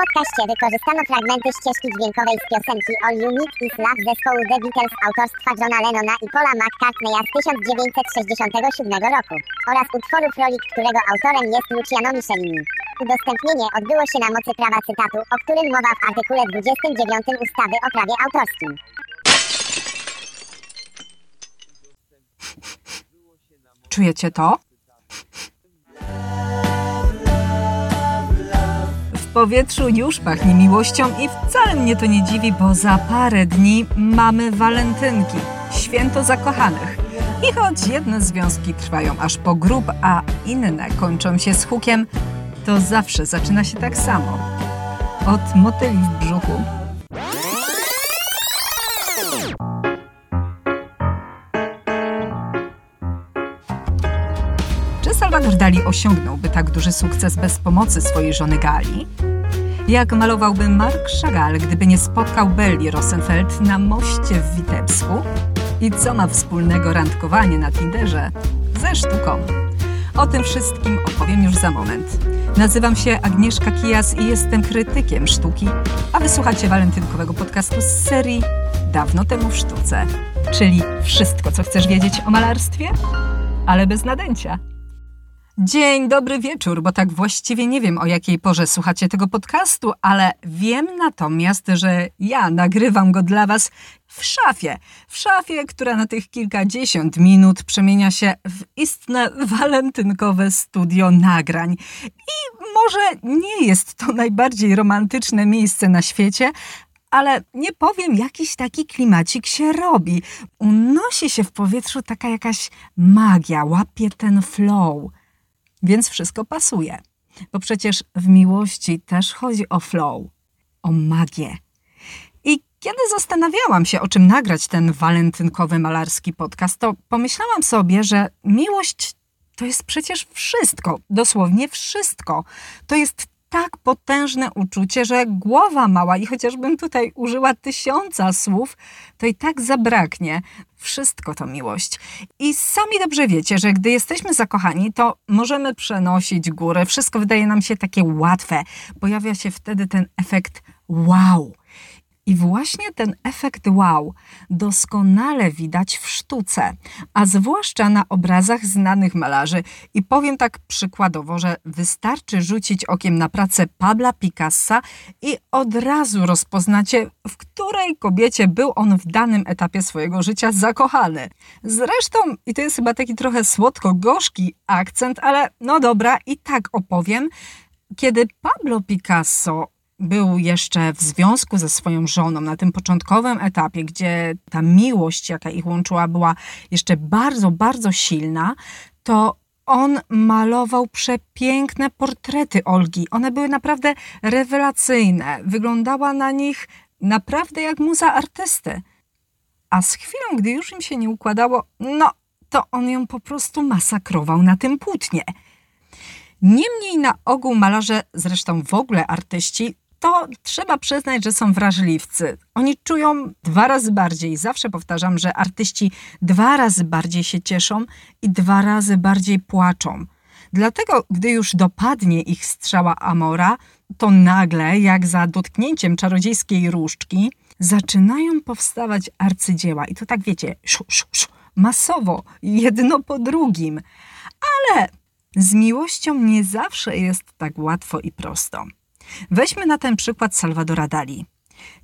podcaście wykorzystano fragmenty ścieżki dźwiękowej z piosenki All You Need Is Love zespołu The Beatles autorstwa Johna Lennona i Paula McCartneya z 1967 roku oraz utworu Frolic, którego autorem jest Luciano Michelini. Udostępnienie odbyło się na mocy prawa cytatu, o którym mowa w artykule 29 ustawy o prawie autorskim. Czujecie to? Powietrzu już pachnie miłością i wcale mnie to nie dziwi, bo za parę dni mamy walentynki, święto zakochanych. I choć jedne związki trwają aż po grób, a inne kończą się z hukiem, to zawsze zaczyna się tak samo. Od motyli w brzuchu. Salvador Dali osiągnąłby tak duży sukces bez pomocy swojej żony Gali? Jak malowałby Mark Chagall, gdyby nie spotkał Belli Rosenfeld na moście w Witebsku? I co ma wspólnego randkowanie na Tinderze ze sztuką? O tym wszystkim opowiem już za moment. Nazywam się Agnieszka Kijas i jestem krytykiem sztuki, a wysłuchacie walentynkowego podcastu z serii Dawno temu w sztuce, czyli wszystko, co chcesz wiedzieć o malarstwie, ale bez nadęcia. Dzień dobry wieczór, bo tak właściwie nie wiem o jakiej porze słuchacie tego podcastu, ale wiem natomiast, że ja nagrywam go dla Was w szafie. W szafie, która na tych kilkadziesiąt minut przemienia się w istne walentynkowe studio nagrań. I może nie jest to najbardziej romantyczne miejsce na świecie, ale nie powiem, jakiś taki klimacik się robi. Unosi się w powietrzu taka jakaś magia, łapie ten flow. Więc wszystko pasuje. Bo przecież w miłości też chodzi o flow, o magię. I kiedy zastanawiałam się, o czym nagrać ten walentynkowy malarski podcast, to pomyślałam sobie, że miłość to jest przecież wszystko, dosłownie wszystko. To jest tak potężne uczucie, że głowa mała i chociażbym tutaj użyła tysiąca słów, to i tak zabraknie. Wszystko to miłość. I sami dobrze wiecie, że gdy jesteśmy zakochani, to możemy przenosić górę. Wszystko wydaje nam się takie łatwe. Pojawia się wtedy ten efekt wow. I właśnie ten efekt wow doskonale widać w sztuce, a zwłaszcza na obrazach znanych malarzy. I powiem tak przykładowo, że wystarczy rzucić okiem na pracę Pabla Picassa i od razu rozpoznacie, w której kobiecie był on w danym etapie swojego życia zakochany. Zresztą, i to jest chyba taki trochę słodko-gorzki akcent, ale no dobra, i tak opowiem. Kiedy Pablo Picasso był jeszcze w związku ze swoją żoną na tym początkowym etapie, gdzie ta miłość, jaka ich łączyła, była jeszcze bardzo, bardzo silna, to on malował przepiękne portrety Olgi. One były naprawdę rewelacyjne. Wyglądała na nich naprawdę jak muza artysty. A z chwilą, gdy już im się nie układało, no to on ją po prostu masakrował na tym płótnie. Niemniej na ogół malarze, zresztą w ogóle artyści, to trzeba przyznać, że są wrażliwcy. Oni czują dwa razy bardziej. Zawsze powtarzam, że artyści dwa razy bardziej się cieszą i dwa razy bardziej płaczą. Dlatego, gdy już dopadnie ich strzała Amora, to nagle, jak za dotknięciem czarodziejskiej różdżki, zaczynają powstawać arcydzieła. I to tak wiecie, szu, szu, szu, masowo, jedno po drugim. Ale z miłością nie zawsze jest tak łatwo i prosto. Weźmy na ten przykład Salvadora Dali.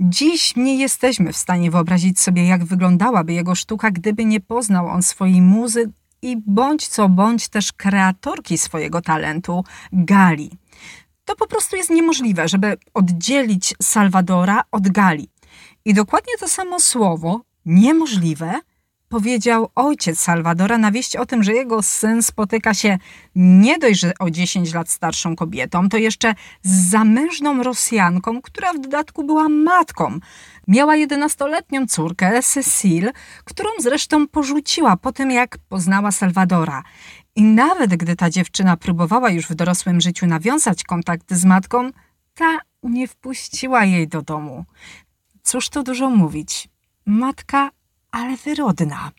Dziś nie jesteśmy w stanie wyobrazić sobie, jak wyglądałaby jego sztuka, gdyby nie poznał on swojej muzy i bądź co bądź też kreatorki swojego talentu, Gali. To po prostu jest niemożliwe, żeby oddzielić Salvadora od Gali. I dokładnie to samo słowo, niemożliwe, powiedział ojciec Salwadora na wieść o tym, że jego syn spotyka się nie dość, że o 10 lat starszą kobietą, to jeszcze z zamężną Rosjanką, która w dodatku była matką. Miała 11-letnią córkę, Cecil, którą zresztą porzuciła po tym, jak poznała Salwadora. I nawet gdy ta dziewczyna próbowała już w dorosłym życiu nawiązać kontakt z matką, ta nie wpuściła jej do domu. Cóż tu dużo mówić. Matka ale wyrodna.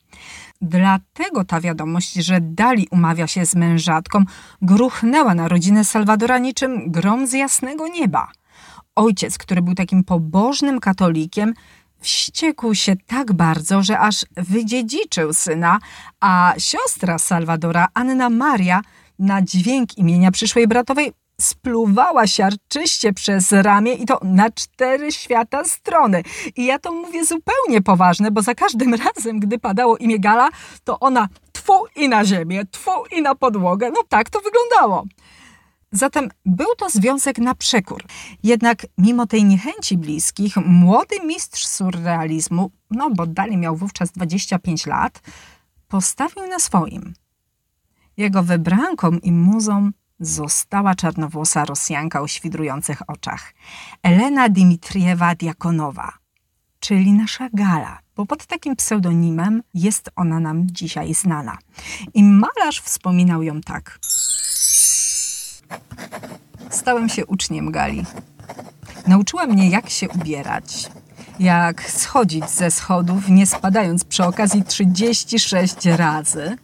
Dlatego ta wiadomość, że Dali umawia się z mężatką, gruchnęła na rodzinę Salwadora niczym grom z jasnego nieba. ojciec, który był takim pobożnym katolikiem, wściekł się tak bardzo, że aż wydziedziczył syna, a siostra Salwadora, Anna Maria, na dźwięk imienia przyszłej bratowej spluwała siarczyście przez ramię i to na cztery świata strony. I ja to mówię zupełnie poważne, bo za każdym razem, gdy padało imię Gala, to ona tfu i na ziemię, tfu i na podłogę. No tak to wyglądało. Zatem był to związek na przekór. Jednak mimo tej niechęci bliskich, młody mistrz surrealizmu, no bo dalej miał wówczas 25 lat, postawił na swoim. Jego wybranką i muzą została czarnowłosa Rosjanka o świdrujących oczach. Elena Dimitriewa Diakonowa, czyli nasza Gala, bo pod takim pseudonimem jest ona nam dzisiaj znana. I malarz wspominał ją tak. Stałem się uczniem Gali. Nauczyła mnie, jak się ubierać, jak schodzić ze schodów, nie spadając przy okazji 36 razy,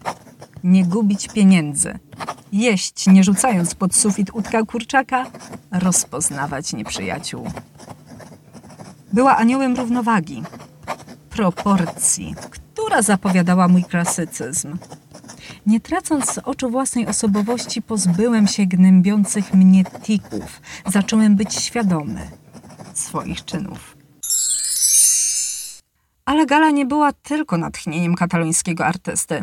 nie gubić pieniędzy, jeść, nie rzucając pod sufit utka kurczaka, rozpoznawać nieprzyjaciół. Była aniołem równowagi, proporcji, która zapowiadała mój klasycyzm. Nie tracąc z oczu własnej osobowości, pozbyłem się gnębiących mnie tików. Zacząłem być świadomy swoich czynów. Ale Gala nie była tylko natchnieniem katalońskiego artysty.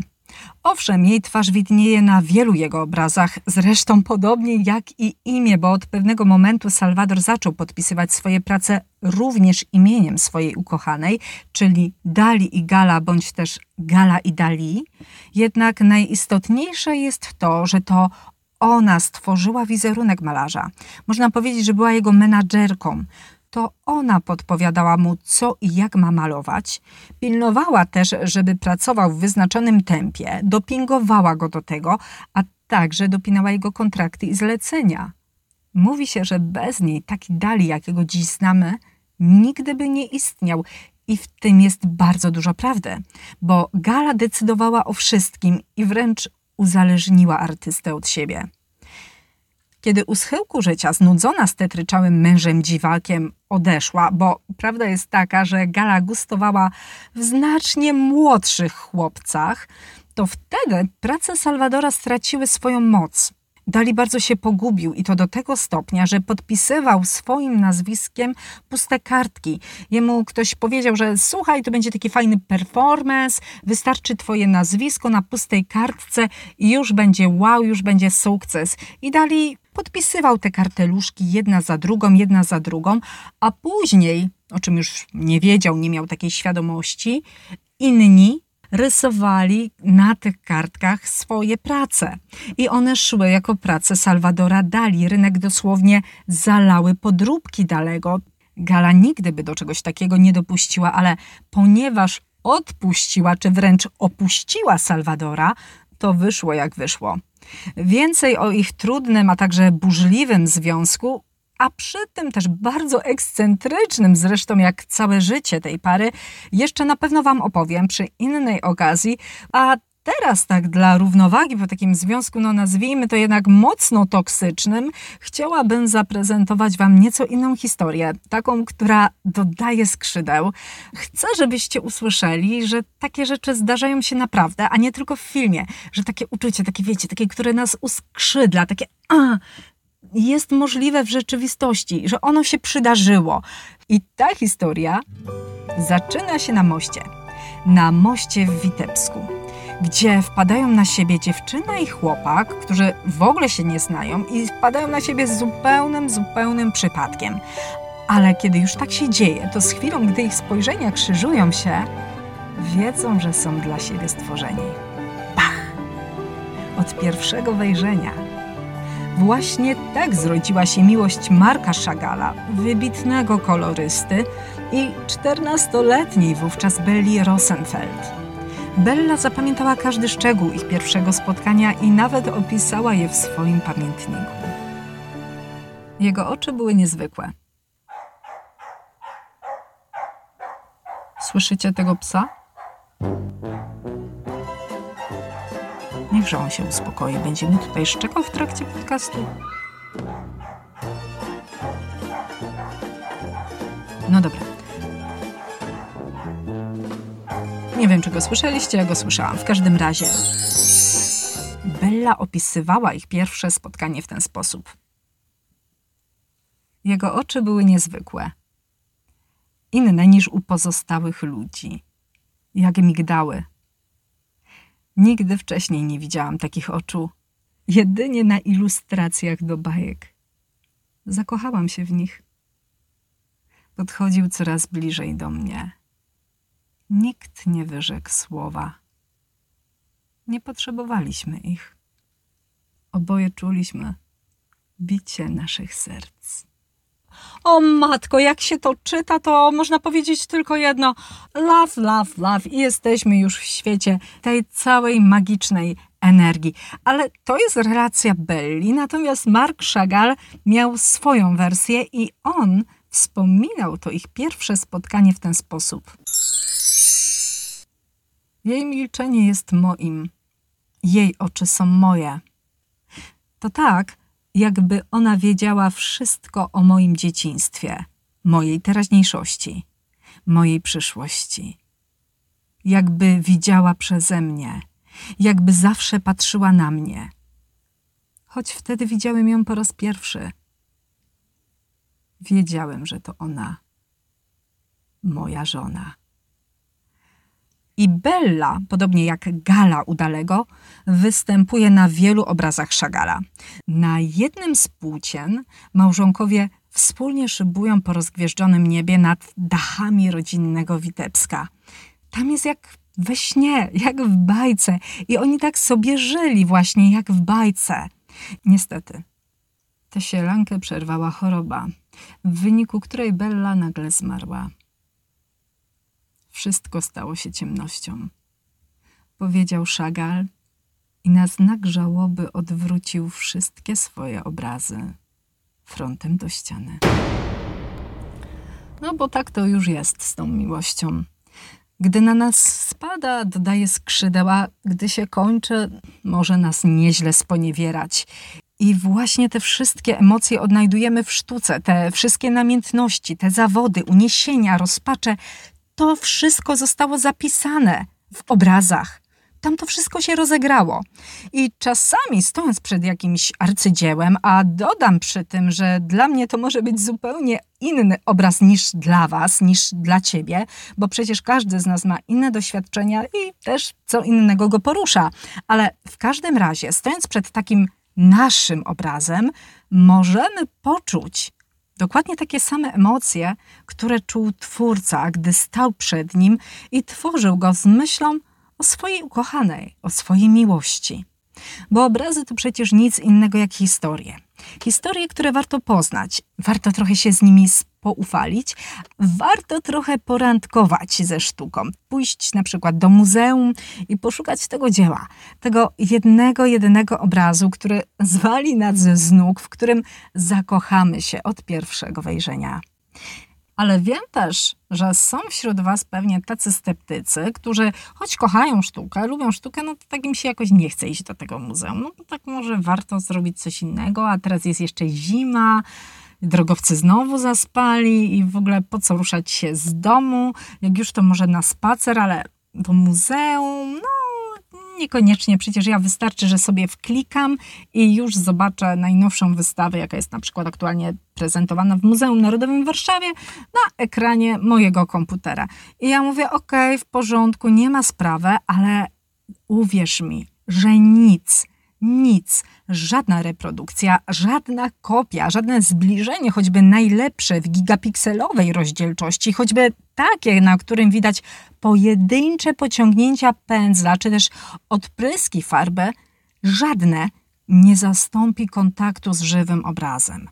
Owszem, jej twarz widnieje na wielu jego obrazach, zresztą podobnie jak i imię, bo od pewnego momentu Salwador zaczął podpisywać swoje prace również imieniem swojej ukochanej, czyli Dali i Gala, bądź też Gala i Dali. Jednak najistotniejsze jest to, że to ona stworzyła wizerunek malarza. Można powiedzieć, że była jego menadżerką to ona podpowiadała mu, co i jak ma malować. Pilnowała też, żeby pracował w wyznaczonym tempie, dopingowała go do tego, a także dopinała jego kontrakty i zlecenia. Mówi się, że bez niej taki Dali, jakiego dziś znamy, nigdy by nie istniał. I w tym jest bardzo dużo prawdy, bo Gala decydowała o wszystkim i wręcz uzależniła artystę od siebie. Kiedy u schyłku życia, znudzona stetryczałym mężem dziwakiem, odeszła, bo prawda jest taka, że Gala gustowała w znacznie młodszych chłopcach, to wtedy prace Salwadora straciły swoją moc. Dali bardzo się pogubił i to do tego stopnia, że podpisywał swoim nazwiskiem puste kartki. Jemu ktoś powiedział, że słuchaj, to będzie taki fajny performance, wystarczy twoje nazwisko na pustej kartce i już będzie wow, już będzie sukces. I Dali podpisywał te karteluszki jedna za drugą, jedna za drugą, a później, o czym już nie wiedział, nie miał takiej świadomości, inni rysowali na tych kartkach swoje prace. I one szły jako prace Salwadora Dali. Rynek dosłownie zalały podróbki Dalego. Gala nigdy by do czegoś takiego nie dopuściła, ale ponieważ odpuściła, czy wręcz opuściła Salwadora, to wyszło jak wyszło. Więcej o ich trudnym, a także burzliwym związku, a przy tym też bardzo ekscentrycznym, zresztą jak całe życie tej pary, jeszcze na pewno Wam opowiem przy innej okazji, a teraz tak dla równowagi po takim związku, no nazwijmy to jednak mocno toksycznym, chciałabym zaprezentować Wam nieco inną historię, taką, która dodaje skrzydeł. Chcę, żebyście usłyszeli, że takie rzeczy zdarzają się naprawdę, a nie tylko w filmie, że takie uczucie, takie wiecie, takie, które nas uskrzydla, takie a, jest możliwe w rzeczywistości, że ono się przydarzyło. I ta historia zaczyna się na moście. Na moście w Witebsku gdzie wpadają na siebie dziewczyna i chłopak, którzy w ogóle się nie znają i wpadają na siebie z zupełnym, zupełnym przypadkiem. Ale kiedy już tak się dzieje, to z chwilą, gdy ich spojrzenia krzyżują się, wiedzą, że są dla siebie stworzeni. Pach! Od pierwszego wejrzenia. Właśnie tak zrodziła się miłość Marka Szagala, wybitnego kolorysty i 14-letniej wówczas Belli Rosenfeld. Bella zapamiętała każdy szczegół ich pierwszego spotkania i nawet opisała je w swoim pamiętniku. Jego oczy były niezwykłe. Słyszycie tego psa? Niechże on się uspokoi. Będziemy tutaj szczekał w trakcie podcastu. No dobra. Nie wiem, czy go słyszeliście, ja go słyszałam. W każdym razie Bella opisywała ich pierwsze spotkanie w ten sposób. Jego oczy były niezwykłe. Inne niż u pozostałych ludzi. Jak migdały. Nigdy wcześniej nie widziałam takich oczu. Jedynie na ilustracjach do bajek. Zakochałam się w nich. Podchodził coraz bliżej do mnie. Nikt nie wyrzekł słowa. Nie potrzebowaliśmy ich. Oboje czuliśmy bicie naszych serc. O matko, jak się to czyta, to można powiedzieć tylko jedno: love, love, love. I jesteśmy już w świecie tej całej magicznej energii. Ale to jest relacja Belli, natomiast Mark Chagall miał swoją wersję i on wspominał to ich pierwsze spotkanie w ten sposób. Jej milczenie jest moim, jej oczy są moje. To tak, jakby ona wiedziała wszystko o moim dzieciństwie, mojej teraźniejszości, mojej przyszłości. Jakby widziała przeze mnie, jakby zawsze patrzyła na mnie. Choć wtedy widziałem ją po raz pierwszy. Wiedziałem, że to ona, moja żona. I Bella, podobnie jak Gala Udalego, występuje na wielu obrazach Szagala. Na jednym z płócien małżonkowie wspólnie szybują po rozgwieżdżonym niebie nad dachami rodzinnego Witebska. Tam jest jak we śnie, jak w bajce i oni tak sobie żyli właśnie jak w bajce. Niestety, tę sielankę przerwała choroba, w wyniku której Bella nagle zmarła. Wszystko stało się ciemnością. Powiedział Szagal i na znak żałoby odwrócił wszystkie swoje obrazy frontem do ściany. No bo tak to już jest z tą miłością. Gdy na nas spada, dodaje skrzydeła, gdy się kończy, może nas nieźle sponiewierać. I właśnie te wszystkie emocje odnajdujemy w sztuce, te wszystkie namiętności, te zawody, uniesienia, rozpacze, to wszystko zostało zapisane w obrazach. Tam to wszystko się rozegrało. I czasami stojąc przed jakimś arcydziełem, a dodam przy tym, że dla mnie to może być zupełnie inny obraz niż dla Was, niż dla Ciebie, bo przecież każdy z nas ma inne doświadczenia i też co innego go porusza. Ale w każdym razie, stojąc przed takim naszym obrazem, możemy poczuć Dokładnie takie same emocje, które czuł twórca, gdy stał przed nim i tworzył go z myślą o swojej ukochanej, o swojej miłości. Bo obrazy to przecież nic innego jak historie. Historie, które warto poznać, warto trochę się z nimi poufalić, warto trochę porandkować ze sztuką. Pójść na przykład do muzeum i poszukać tego dzieła, tego jednego, jedynego obrazu, który zwali nas z nóg, w którym zakochamy się od pierwszego wejrzenia. Ale wiem też, że są wśród Was pewnie tacy sceptycy, którzy choć kochają sztukę, lubią sztukę, no to tak im się jakoś nie chce iść do tego muzeum. No to tak może warto zrobić coś innego, a teraz jest jeszcze zima, drogowcy znowu zaspali i w ogóle po co ruszać się z domu, jak już to może na spacer, ale do muzeum, no niekoniecznie, przecież ja wystarczy, że sobie wklikam i już zobaczę najnowszą wystawę, jaka jest na przykład aktualnie prezentowana w Muzeum Narodowym w Warszawie na ekranie mojego komputera. I ja mówię, ok, w porządku, nie ma sprawy, ale uwierz mi, że nic, nic, żadna reprodukcja, żadna kopia, żadne zbliżenie, choćby najlepsze w gigapikselowej rozdzielczości, choćby takie, na którym widać pojedyncze pociągnięcia pędzla, czy też odpryski farby, żadne nie zastąpi kontaktu z żywym obrazem.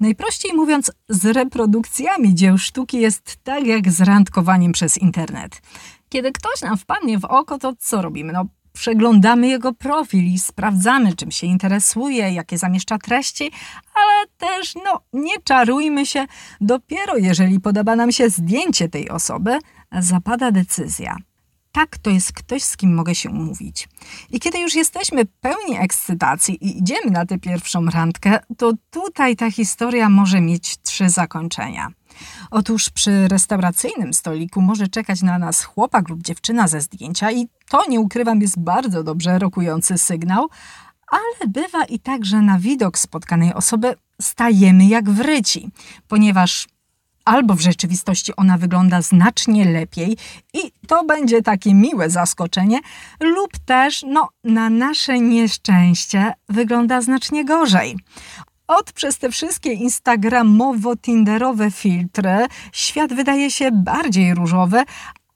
Najprościej mówiąc, z reprodukcjami dzieł sztuki jest tak jak z randkowaniem przez internet. Kiedy ktoś nam wpadnie w oko, to co robimy? No, przeglądamy jego profil i sprawdzamy, czym się interesuje, jakie zamieszcza treści, ale też, no, nie czarujmy się, dopiero jeżeli podoba nam się zdjęcie tej osoby, zapada decyzja. Tak, to jest ktoś, z kim mogę się umówić. I kiedy już jesteśmy pełni ekscytacji i idziemy na tę pierwszą randkę, to tutaj ta historia może mieć trzy zakończenia. Otóż przy restauracyjnym stoliku może czekać na nas chłopak lub dziewczyna ze zdjęcia i to, nie ukrywam, jest bardzo dobrze rokujący sygnał, ale bywa i tak, że na widok spotkanej osoby stajemy jak wryci, ponieważ albo w rzeczywistości ona wygląda znacznie lepiej i to będzie takie miłe zaskoczenie, lub też, no, na nasze nieszczęście wygląda znacznie gorzej. Od przez te wszystkie instagramowo-tinderowe filtry świat wydaje się bardziej różowy,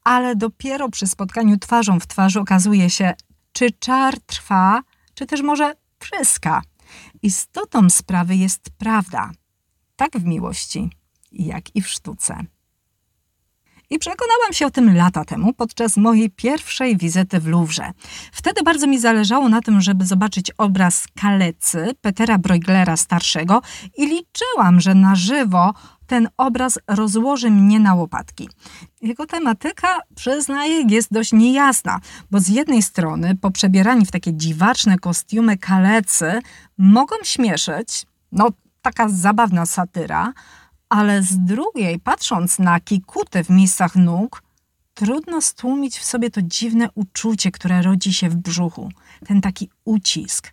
ale dopiero przy spotkaniu twarzą w twarz okazuje się, czy czar trwa, czy też może pryska. Istotą sprawy jest prawda. Tak w miłości, jak i w sztuce. I przekonałam się o tym lata temu podczas mojej pierwszej wizyty w Louvre. Wtedy bardzo mi zależało na tym, żeby zobaczyć obraz Kalecy Petera Brueglera starszego i liczyłam, że na żywo ten obraz rozłoży mnie na łopatki. Jego tematyka, przyznaję, jest dość niejasna, bo z jednej strony poprzebierani w takie dziwaczne kostiumy kalecy mogą śmieszyć, no taka zabawna satyra, ale z drugiej, patrząc na kikuty w miejscach nóg, trudno stłumić w sobie to dziwne uczucie, które rodzi się w brzuchu, ten taki ucisk.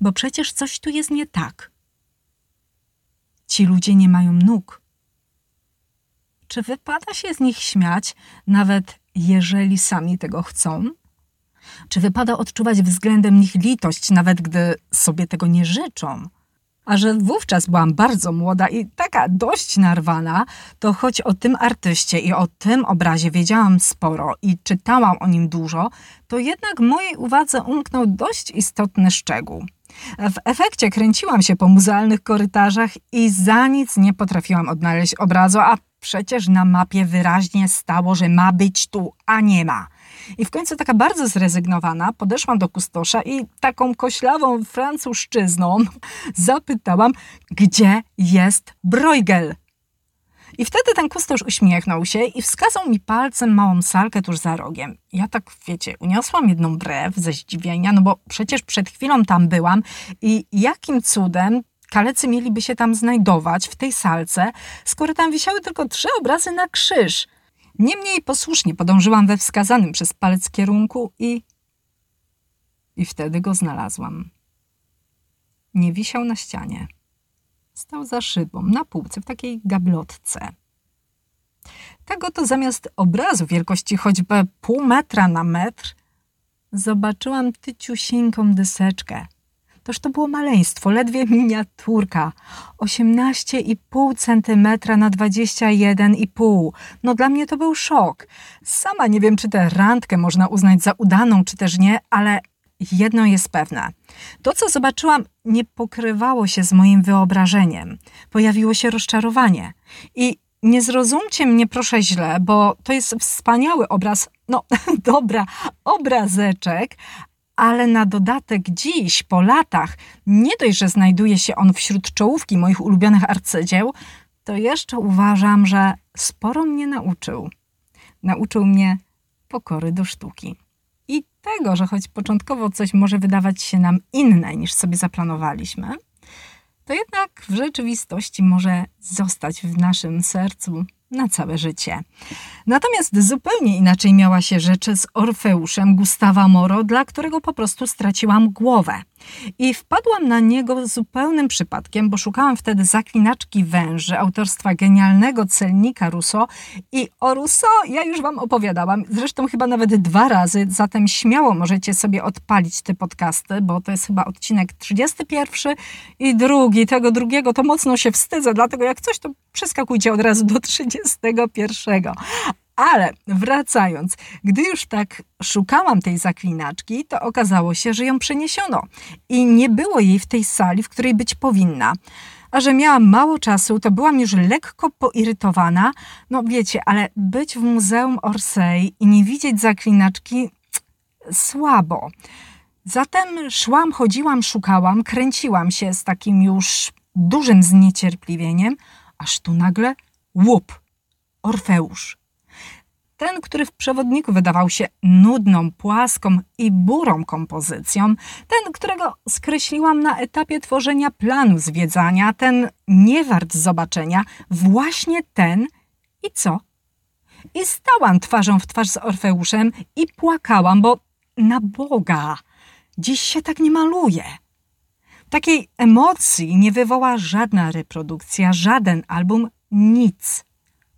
Bo przecież coś tu jest nie tak. Ci ludzie nie mają nóg. Czy wypada się z nich śmiać, nawet jeżeli sami tego chcą? Czy wypada odczuwać względem nich litość, nawet gdy sobie tego nie życzą? A że wówczas byłam bardzo młoda i taka dość narwana, to choć o tym artyście i o tym obrazie wiedziałam sporo i czytałam o nim dużo, to jednak mojej uwadze umknął dość istotny szczegół. W efekcie kręciłam się po muzealnych korytarzach i za nic nie potrafiłam odnaleźć obrazu, a przecież na mapie wyraźnie stało, że ma być tu, a nie ma. I w końcu taka bardzo zrezygnowana podeszłam do kustosza i taką koślawą francuszczyzną zapytałam, gdzie jest Bruegel. I wtedy ten kustosz uśmiechnął się i wskazał mi palcem małą salkę tuż za rogiem. Ja tak, wiecie, uniosłam jedną brew ze zdziwienia, no bo przecież przed chwilą tam byłam i jakim cudem kalecy mieliby się tam znajdować w tej salce, skoro tam wisiały tylko trzy obrazy na krzyż – Niemniej posłusznie podążyłam we wskazanym przez palec kierunku i... I wtedy go znalazłam. Nie wisiał na ścianie. Stał za szybą, na półce, w takiej gablotce. Tego to zamiast obrazu wielkości choćby pół metra na metr, zobaczyłam tyciusieńką deseczkę – Toż to było maleństwo, ledwie miniaturka. 18,5 cm na 21,5. No dla mnie to był szok. Sama nie wiem, czy tę randkę można uznać za udaną, czy też nie, ale jedno jest pewne. To, co zobaczyłam, nie pokrywało się z moim wyobrażeniem. Pojawiło się rozczarowanie. I nie zrozumcie mnie proszę źle, bo to jest wspaniały obraz, no dobra, obrazeczek, ale na dodatek dziś, po latach, nie dość, że znajduje się on wśród czołówki moich ulubionych arcydzieł, to jeszcze uważam, że sporo mnie nauczył. Nauczył mnie pokory do sztuki. I tego, że choć początkowo coś może wydawać się nam inne niż sobie zaplanowaliśmy, to jednak w rzeczywistości może zostać w naszym sercu na całe życie. Natomiast zupełnie inaczej miała się rzecz z Orfeuszem Gustawa Moro, dla którego po prostu straciłam głowę. I wpadłam na niego zupełnym przypadkiem, bo szukałam wtedy zaklinaczki węży autorstwa genialnego celnika Rousseau i o Rousseau ja już Wam opowiadałam, zresztą chyba nawet dwa razy, zatem śmiało możecie sobie odpalić te podcasty, bo to jest chyba odcinek 31 i drugi. Tego drugiego to mocno się wstydzę, dlatego jak coś to przeskakujcie od razu do 31. Ale wracając, gdy już tak szukałam tej zaklinaczki, to okazało się, że ją przeniesiono i nie było jej w tej sali, w której być powinna. A że miałam mało czasu, to byłam już lekko poirytowana. No wiecie, ale być w Muzeum Orsay i nie widzieć zaklinaczki słabo. Zatem szłam, chodziłam, szukałam, kręciłam się z takim już dużym zniecierpliwieniem, aż tu nagle łup, Orfeusz. Ten, który w przewodniku wydawał się nudną, płaską i burą kompozycją, ten, którego skreśliłam na etapie tworzenia planu zwiedzania, ten nie wart zobaczenia, właśnie ten i co? I stałam twarzą w twarz z Orfeuszem i płakałam, bo na Boga, dziś się tak nie maluje. Takiej emocji nie wywoła żadna reprodukcja, żaden album, nic.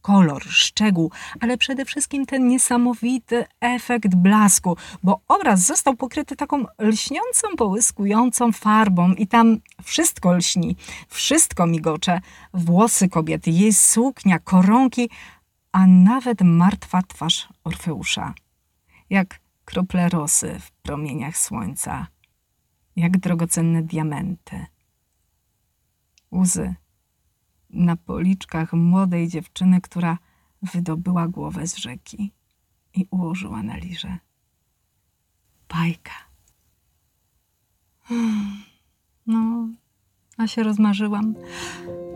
Kolor, szczegół, ale przede wszystkim ten niesamowity efekt blasku, bo obraz został pokryty taką lśniącą, połyskującą farbą i tam wszystko lśni, wszystko migocze. Włosy kobiety, jej suknia, koronki, a nawet martwa twarz Orfeusza. Jak krople rosy w promieniach słońca jak drogocenne diamenty. Łzy na policzkach młodej dziewczyny, która wydobyła głowę z rzeki i ułożyła na liże. Bajka. No, a się rozmarzyłam.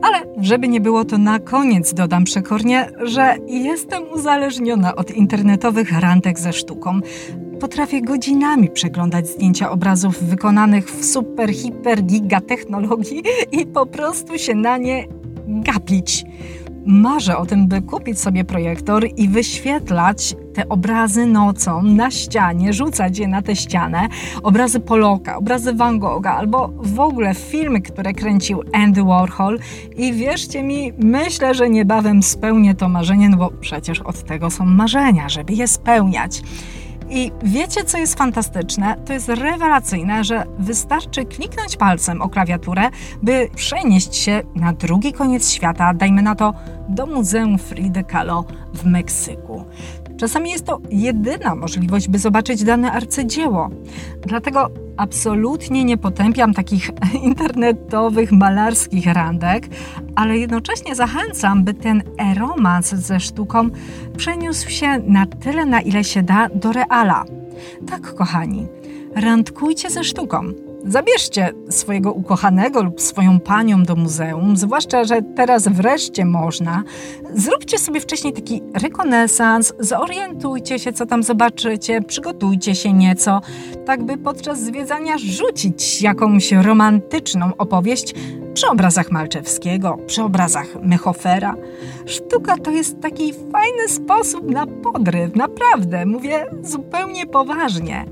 Ale żeby nie było, to na koniec dodam przekornie, że jestem uzależniona od internetowych randek ze sztuką. Potrafię godzinami przeglądać zdjęcia obrazów wykonanych w super, hiper, giga technologii i po prostu się na nie gapić. Marzę o tym, by kupić sobie projektor i wyświetlać te obrazy nocą na ścianie, rzucać je na tę ścianę. Obrazy Poloka, obrazy Van Gogha albo w ogóle filmy, które kręcił Andy Warhol. I wierzcie mi, myślę, że niebawem spełnię to marzenie, no bo przecież od tego są marzenia, żeby je spełniać. I wiecie, co jest fantastyczne? To jest rewelacyjne, że wystarczy kliknąć palcem o klawiaturę, by przenieść się na drugi koniec świata, dajmy na to do Muzeum Frida Kahlo w Meksyku. Czasami jest to jedyna możliwość, by zobaczyć dane arcydzieło. Dlatego absolutnie nie potępiam takich internetowych, malarskich randek, ale jednocześnie zachęcam, by ten romans ze sztuką przeniósł się na tyle, na ile się da, do reala. Tak, kochani, randkujcie ze sztuką. Zabierzcie swojego ukochanego lub swoją panią do muzeum, zwłaszcza, że teraz wreszcie można. Zróbcie sobie wcześniej taki rekonesans, zorientujcie się, co tam zobaczycie, przygotujcie się nieco, tak by podczas zwiedzania rzucić jakąś romantyczną opowieść przy obrazach Malczewskiego, przy obrazach Mechofera. Sztuka to jest taki fajny sposób na podryw, naprawdę, mówię zupełnie poważnie.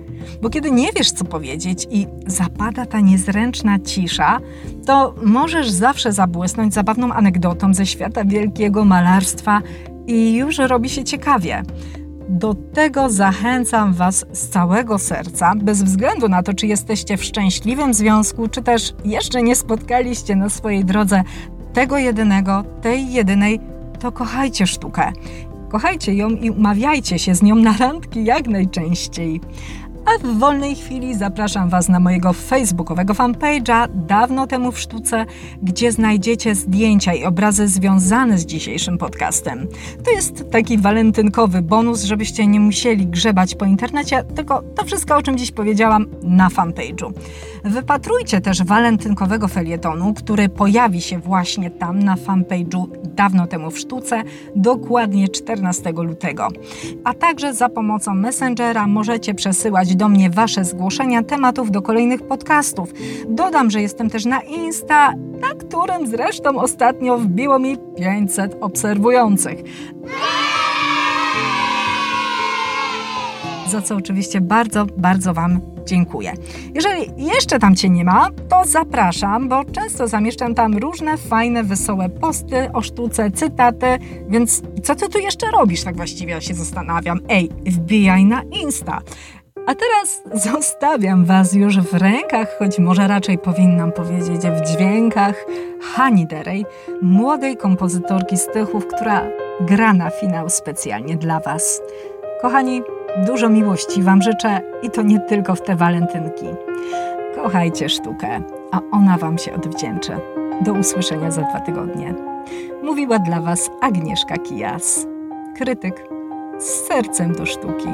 Bo kiedy nie wiesz, co powiedzieć i zapada ta niezręczna cisza, to możesz zawsze zabłysnąć zabawną anegdotą ze świata wielkiego malarstwa i już robi się ciekawie. Do tego zachęcam Was z całego serca, bez względu na to, czy jesteście w szczęśliwym związku, czy też jeszcze nie spotkaliście na swojej drodze tego jedynego, tej jedynej, to kochajcie sztukę. Kochajcie ją i umawiajcie się z nią na randki jak najczęściej. A w wolnej chwili zapraszam Was na mojego facebookowego fanpage'a Dawno temu w sztuce, gdzie znajdziecie zdjęcia i obrazy związane z dzisiejszym podcastem. To jest taki walentynkowy bonus, żebyście nie musieli grzebać po internecie, tylko to wszystko, o czym dziś powiedziałam, na fanpage'u. Wypatrujcie też walentynkowego felietonu, który pojawi się właśnie tam na fanpage'u Dawno temu w sztuce, dokładnie 14 lutego. A także za pomocą Messengera możecie przesyłać do mnie Wasze zgłoszenia tematów do kolejnych podcastów. Dodam, że jestem też na Insta, na którym zresztą ostatnio wbiło mi 500 obserwujących. Za co oczywiście bardzo, bardzo Wam dziękuję. Jeżeli jeszcze tam Cię nie ma, to zapraszam, bo często zamieszczam tam różne fajne, wesołe posty o sztuce, cytaty, więc co Ty tu jeszcze robisz? Tak właściwie ja się zastanawiam. Ej, wbijaj na Insta. A teraz zostawiam Was już w rękach, choć może raczej powinnam powiedzieć w dźwiękach Hani Derej, młodej kompozytorki z Tychów, która gra na finał specjalnie dla Was. Kochani, dużo miłości Wam życzę i to nie tylko w te walentynki. Kochajcie sztukę, a ona Wam się odwdzięczy. Do usłyszenia za dwa tygodnie. Mówiła dla Was Agnieszka Kijas, krytyk z sercem do sztuki.